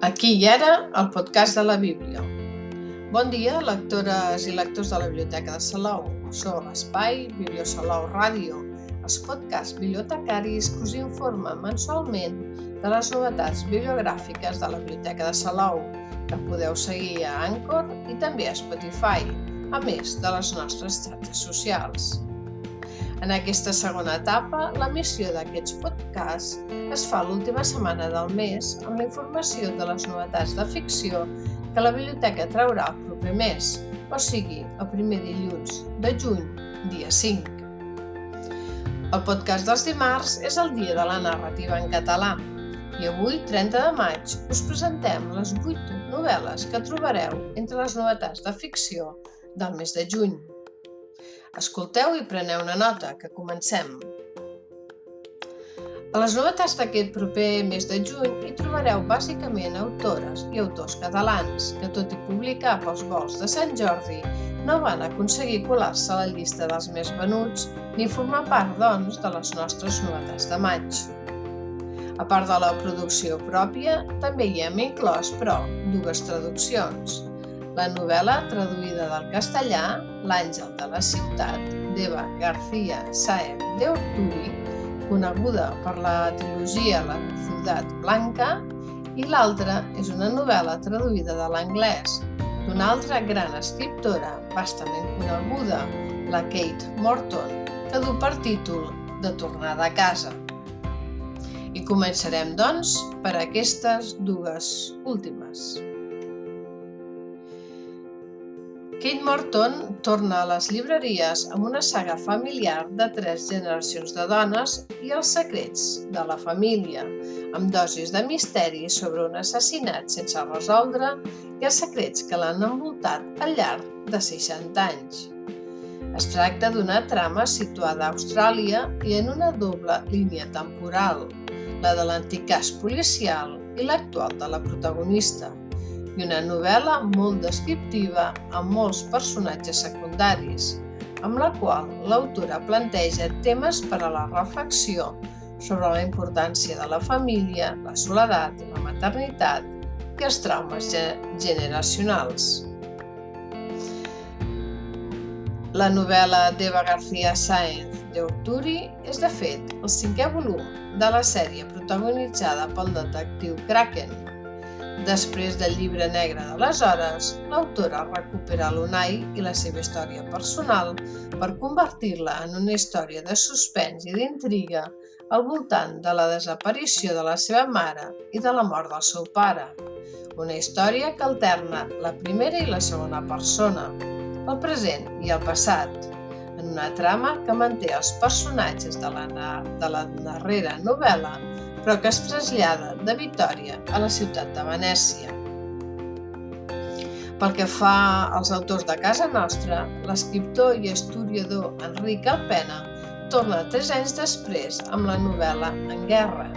Aquí i ara, el podcast de la Bíblia. Bon dia, lectores i lectors de la Biblioteca de Salou. Sou l'espai Bibliosalou Ràdio, els podcasts bibliotecaris que us informen mensualment de les novetats bibliogràfiques de la Biblioteca de Salou, que podeu seguir a Anchor i també a Spotify, a més de les nostres xarxes socials. En aquesta segona etapa, l'emissió d'aquests podcasts es fa l'última setmana del mes amb la informació de les novetats de ficció que la biblioteca traurà el proper mes, o sigui, el primer dilluns de juny, dia 5. El podcast dels dimarts és el dia de la narrativa en català i avui, 30 de maig, us presentem les 8 novel·les que trobareu entre les novetats de ficció del mes de juny. Escolteu i preneu una nota, que comencem. A les novetats d'aquest proper mes de juny hi trobareu bàsicament autores i autors catalans que, tot i publicar pels vols de Sant Jordi, no van aconseguir colar-se a la llista dels més venuts ni formar part, doncs, de les nostres novetats de maig. A part de la producció pròpia, també hi hem inclòs, però, dues traduccions – la novel·la traduïda del castellà L'àngel de la ciutat d'Eva García Saez de Orturi, coneguda per la trilogia La ciutat blanca, i l'altra és una novel·la traduïda de l'anglès d'una altra gran escriptora bastament coneguda, la Kate Morton, que du per títol De tornada a casa. I començarem, doncs, per aquestes dues últimes. Kate Morton torna a les llibreries amb una saga familiar de tres generacions de dones i els secrets de la família, amb dosis de misteri sobre un assassinat sense resoldre i els secrets que l'han envoltat al llarg de 60 anys. Es tracta d'una trama situada a Austràlia i en una doble línia temporal, la de l'antic cas policial i l'actual de la protagonista i una novel·la molt descriptiva amb molts personatges secundaris, amb la qual l'autora planteja temes per a la reflexió sobre la importància de la família, la soledat, la maternitat i els traumes generacionals. La novel·la d'Eva García Sáenz de Orturi és, de fet, el cinquè volum de la sèrie protagonitzada pel detectiu Kraken, Després del llibre negre d'aleshores, l'autora recupera l'Unai i la seva història personal per convertir-la en una història de suspens i d'intriga al voltant de la desaparició de la seva mare i de la mort del seu pare. Una història que alterna la primera i la segona persona, el present i el passat, en una trama que manté els personatges de la, de la darrera novel·la però que es trasllada de Vitòria a la ciutat de Venècia. Pel que fa als autors de casa nostra, l'escriptor i historiador Enric Alpena torna tres anys després amb la novel·la En guerra,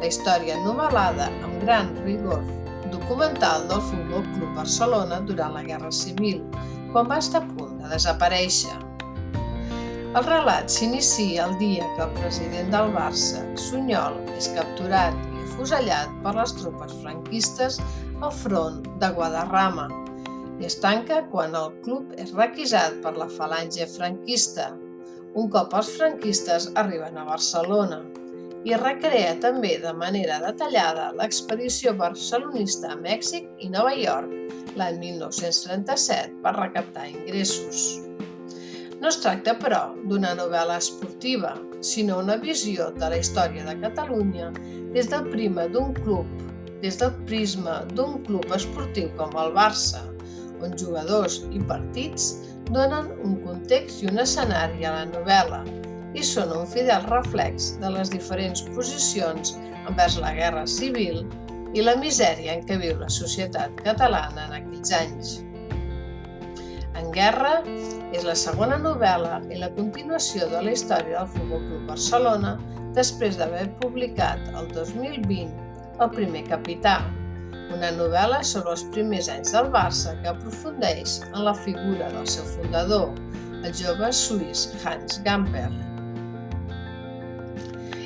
la història novel·lada amb gran rigor documental del Futbol Club Barcelona durant la Guerra Civil, quan va estar a punt de desaparèixer. El relat s'inicia el dia que el president del Barça, Sunyol, és capturat i afusellat per les tropes franquistes al front de Guadarrama i es tanca quan el club és requisat per la falange franquista, un cop els franquistes arriben a Barcelona i recrea també de manera detallada l'expedició barcelonista a Mèxic i Nova York l'any 1937 per recaptar ingressos. No es tracta, però, d'una novel·la esportiva, sinó una visió de la història de Catalunya des del prisma d'un club, des del prisma d'un club esportiu com el Barça, on jugadors i partits donen un context i un escenari a la novel·la i són un fidel reflex de les diferents posicions envers la guerra civil i la misèria en què viu la societat catalana en aquells anys. En guerra és la segona novel·la i la continuació de la història del Futbol Club Barcelona després d'haver publicat el 2020 El primer capità, una novel·la sobre els primers anys del Barça que aprofundeix en la figura del seu fundador, el jove suís Hans Gamper.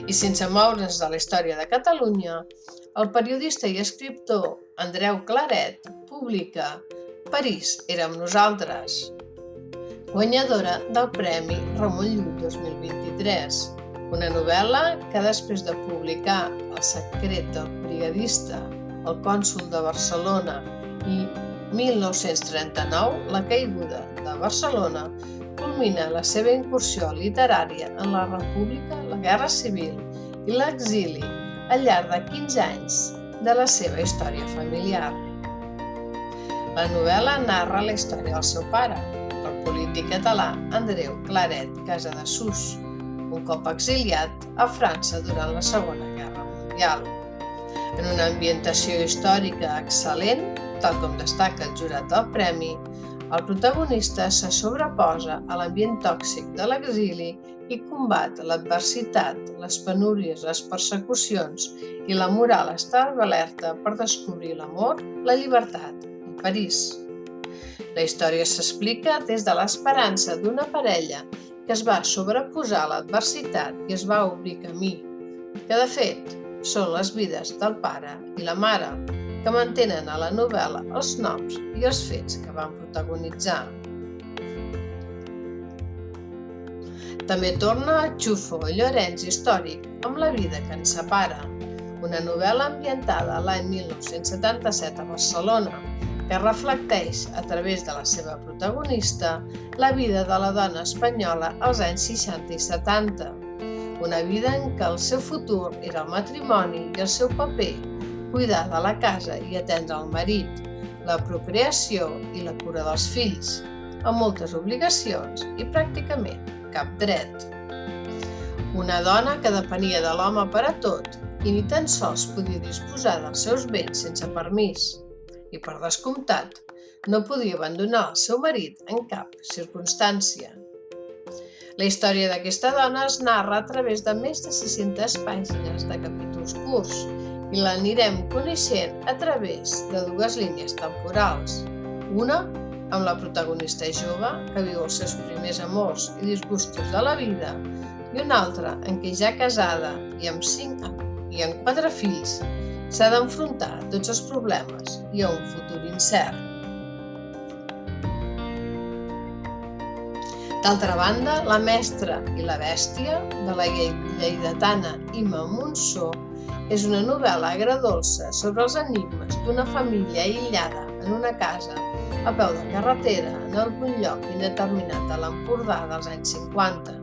I sense moure'ns de la història de Catalunya, el periodista i escriptor Andreu Claret publica París amb nosaltres, guanyadora del Premi Ramon Llull 2023, una novel·la que després de publicar El secret del brigadista, el cònsul de Barcelona i 1939, La caiguda de Barcelona, culmina la seva incursió literària en la República, la Guerra Civil i l'exili al llarg de 15 anys de la seva història familiar. La novel·la narra la història del seu pare, polític català Andreu Claret Sus, un cop exiliat a França durant la Segona Guerra Mundial. En una ambientació històrica excel·lent, tal com destaca el jurat del premi, el protagonista se sobreposa a l'ambient tòxic de l'exili i combat l'adversitat, les penúries, les persecucions i la moral està alerta per descobrir l'amor, la llibertat i París. La història s'explica des de l'esperança d'una parella que es va sobreposar a l'adversitat i es va obrir camí, que de fet són les vides del pare i la mare, que mantenen a la novel·la els noms i els fets que van protagonitzar. També torna a Xufo Llorenç històric amb la vida que ens separa, una novel·la ambientada l'any 1977 a Barcelona, que reflecteix, a través de la seva protagonista, la vida de la dona espanyola als anys 60 i 70. Una vida en què el seu futur era el matrimoni i el seu paper cuidar de la casa i atendre el marit, la procreació i la cura dels fills, amb moltes obligacions i pràcticament cap dret. Una dona que depenia de l'home per a tot i ni tan sols podia disposar dels seus béns sense permís. I per descomptat, no podia abandonar el seu marit en cap circumstància. La història d'aquesta dona es narra a través de més de 600 pàgines de capítols curts i l'anirem coneixent a través de dues línies temporals. Una amb la protagonista jove que viu els seus primers amors i disgustos de la vida i una altra en què ja casada i amb cinc i amb quatre fills s'ha d'enfrontar a tots els problemes i a un futur incert. D'altra banda, La mestra i la bèstia, de la lleidatana Ima Monsó, és una novel·la agradolça sobre els enigmes d'una família aïllada en una casa a peu de carretera en algun lloc indeterminat a l'Empordà dels anys 50.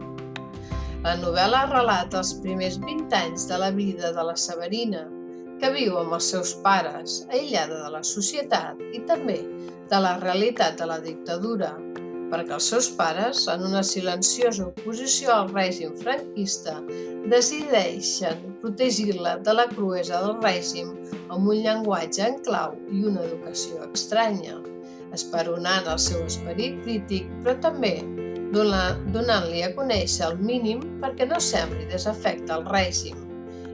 La novel·la relata els primers 20 anys de la vida de la Severina, que viu amb els seus pares, aïllada de la societat i també de la realitat de la dictadura, perquè els seus pares, en una silenciosa oposició al règim franquista, decideixen protegir-la de la cruesa del règim amb un llenguatge en clau i una educació estranya, esperonant el seu esperit crític, però també donant-li a conèixer el mínim perquè no sembli desafecte al règim.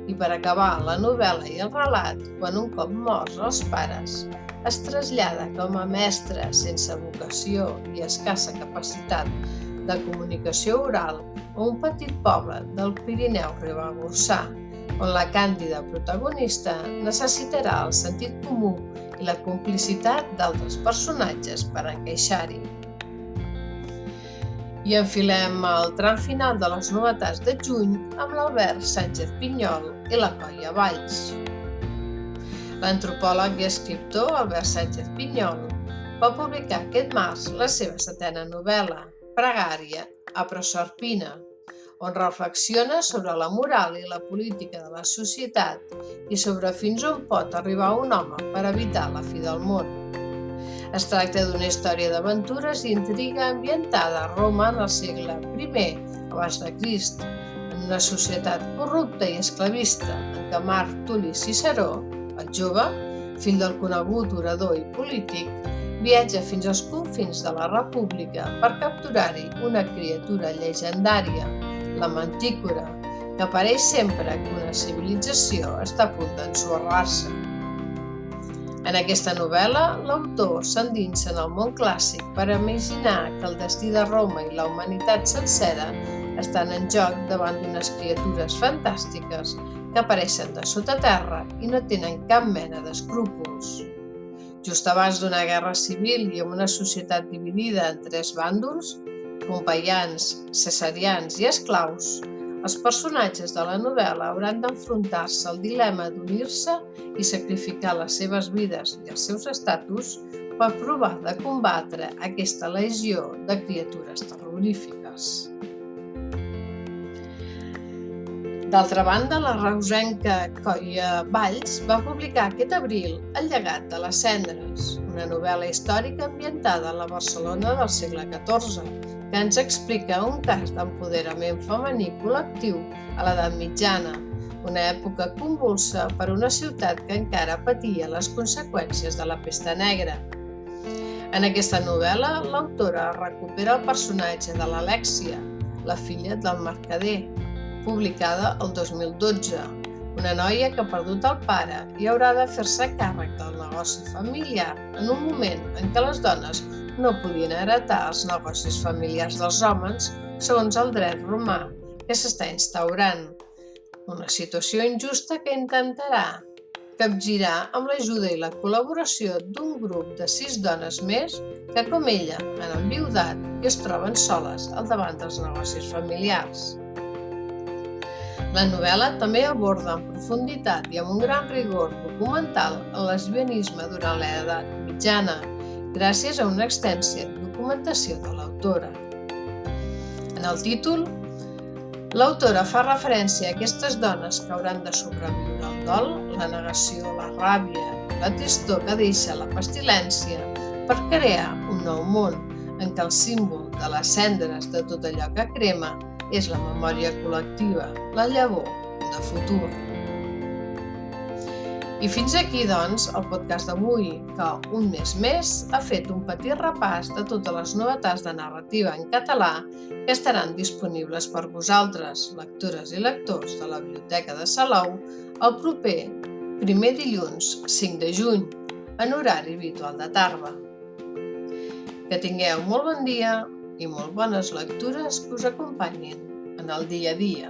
I per acabar la novel·la i el relat, quan un cop morts els pares, es trasllada com a mestre sense vocació i escassa capacitat de comunicació oral a un petit poble del Pirineu Ribagorçà, on la càndida protagonista necessitarà el sentit comú i la complicitat d'altres personatges per encaixar-hi. I enfilem el tram final de les novetats de juny amb l'Albert Sánchez Pinyol i la Colla Valls. L'antropòleg i escriptor Albert Sánchez Pinyol va publicar aquest març la seva setena novel·la, Pregària, a Proserpina, on reflexiona sobre la moral i la política de la societat i sobre fins on pot arribar un home per evitar la fi del món. Es tracta d'una història d'aventures i intriga ambientada a Roma en el segle I abans de Crist, en una societat corrupta i esclavista en què Marc Tulli Ciceró el jove, fill del conegut orador i polític, viatja fins als confins de la República per capturar-hi una criatura llegendària, la mantícora, que apareix sempre que una civilització està a punt d'ensorrar-se. En aquesta novel·la, l'autor s'endinsa en el món clàssic per imaginar que el destí de Roma i la humanitat sencera estan en joc davant d'unes criatures fantàstiques que apareixen de sota terra i no tenen cap mena d'escrúpols. Just abans d'una guerra civil i amb una societat dividida en tres bàndols, pompeians, cesarians i esclaus, els personatges de la novel·la hauran d'enfrontar-se al dilema d'unir-se i sacrificar les seves vides i els seus estatus per provar de combatre aquesta legió de criatures terrorífiques. D'altra banda, la reusenca Coia Valls va publicar aquest abril El llegat de les cendres, una novel·la històrica ambientada a la Barcelona del segle XIV, que ens explica un cas d'empoderament femení col·lectiu a l'edat mitjana, una època convulsa per una ciutat que encara patia les conseqüències de la pesta negra. En aquesta novel·la, l'autora recupera el personatge de l'Alèxia, la filla del mercader, publicada el 2012, una noia que ha perdut el pare i haurà de fer-se càrrec del negoci familiar en un moment en què les dones no podien heretar els negocis familiars dels homes segons el dret romà que s'està instaurant. Una situació injusta que intentarà capgirar amb l'ajuda i la col·laboració d'un grup de sis dones més que, com ella, han enviudat i es troben soles al davant dels negocis familiars. La novel·la també aborda en profunditat i amb un gran rigor documental el lesbianisme durant l'edat mitjana, gràcies a una extensa documentació de l'autora. En el títol, l'autora fa referència a aquestes dones que hauran de sobreviure al dol, la negació, la ràbia, la tristor que deixa la pestilència per crear un nou món en què el símbol de les cendres de tot allò que crema és la memòria col·lectiva, la llavor de futur. I fins aquí, doncs, el podcast d'avui, que un mes més ha fet un petit repàs de totes les novetats de narrativa en català que estaran disponibles per vosaltres, lectores i lectors de la Biblioteca de Salou, el proper primer dilluns 5 de juny, en horari habitual de tarda. Que tingueu molt bon dia i molt bones lectures que us acompanyin en el dia a dia.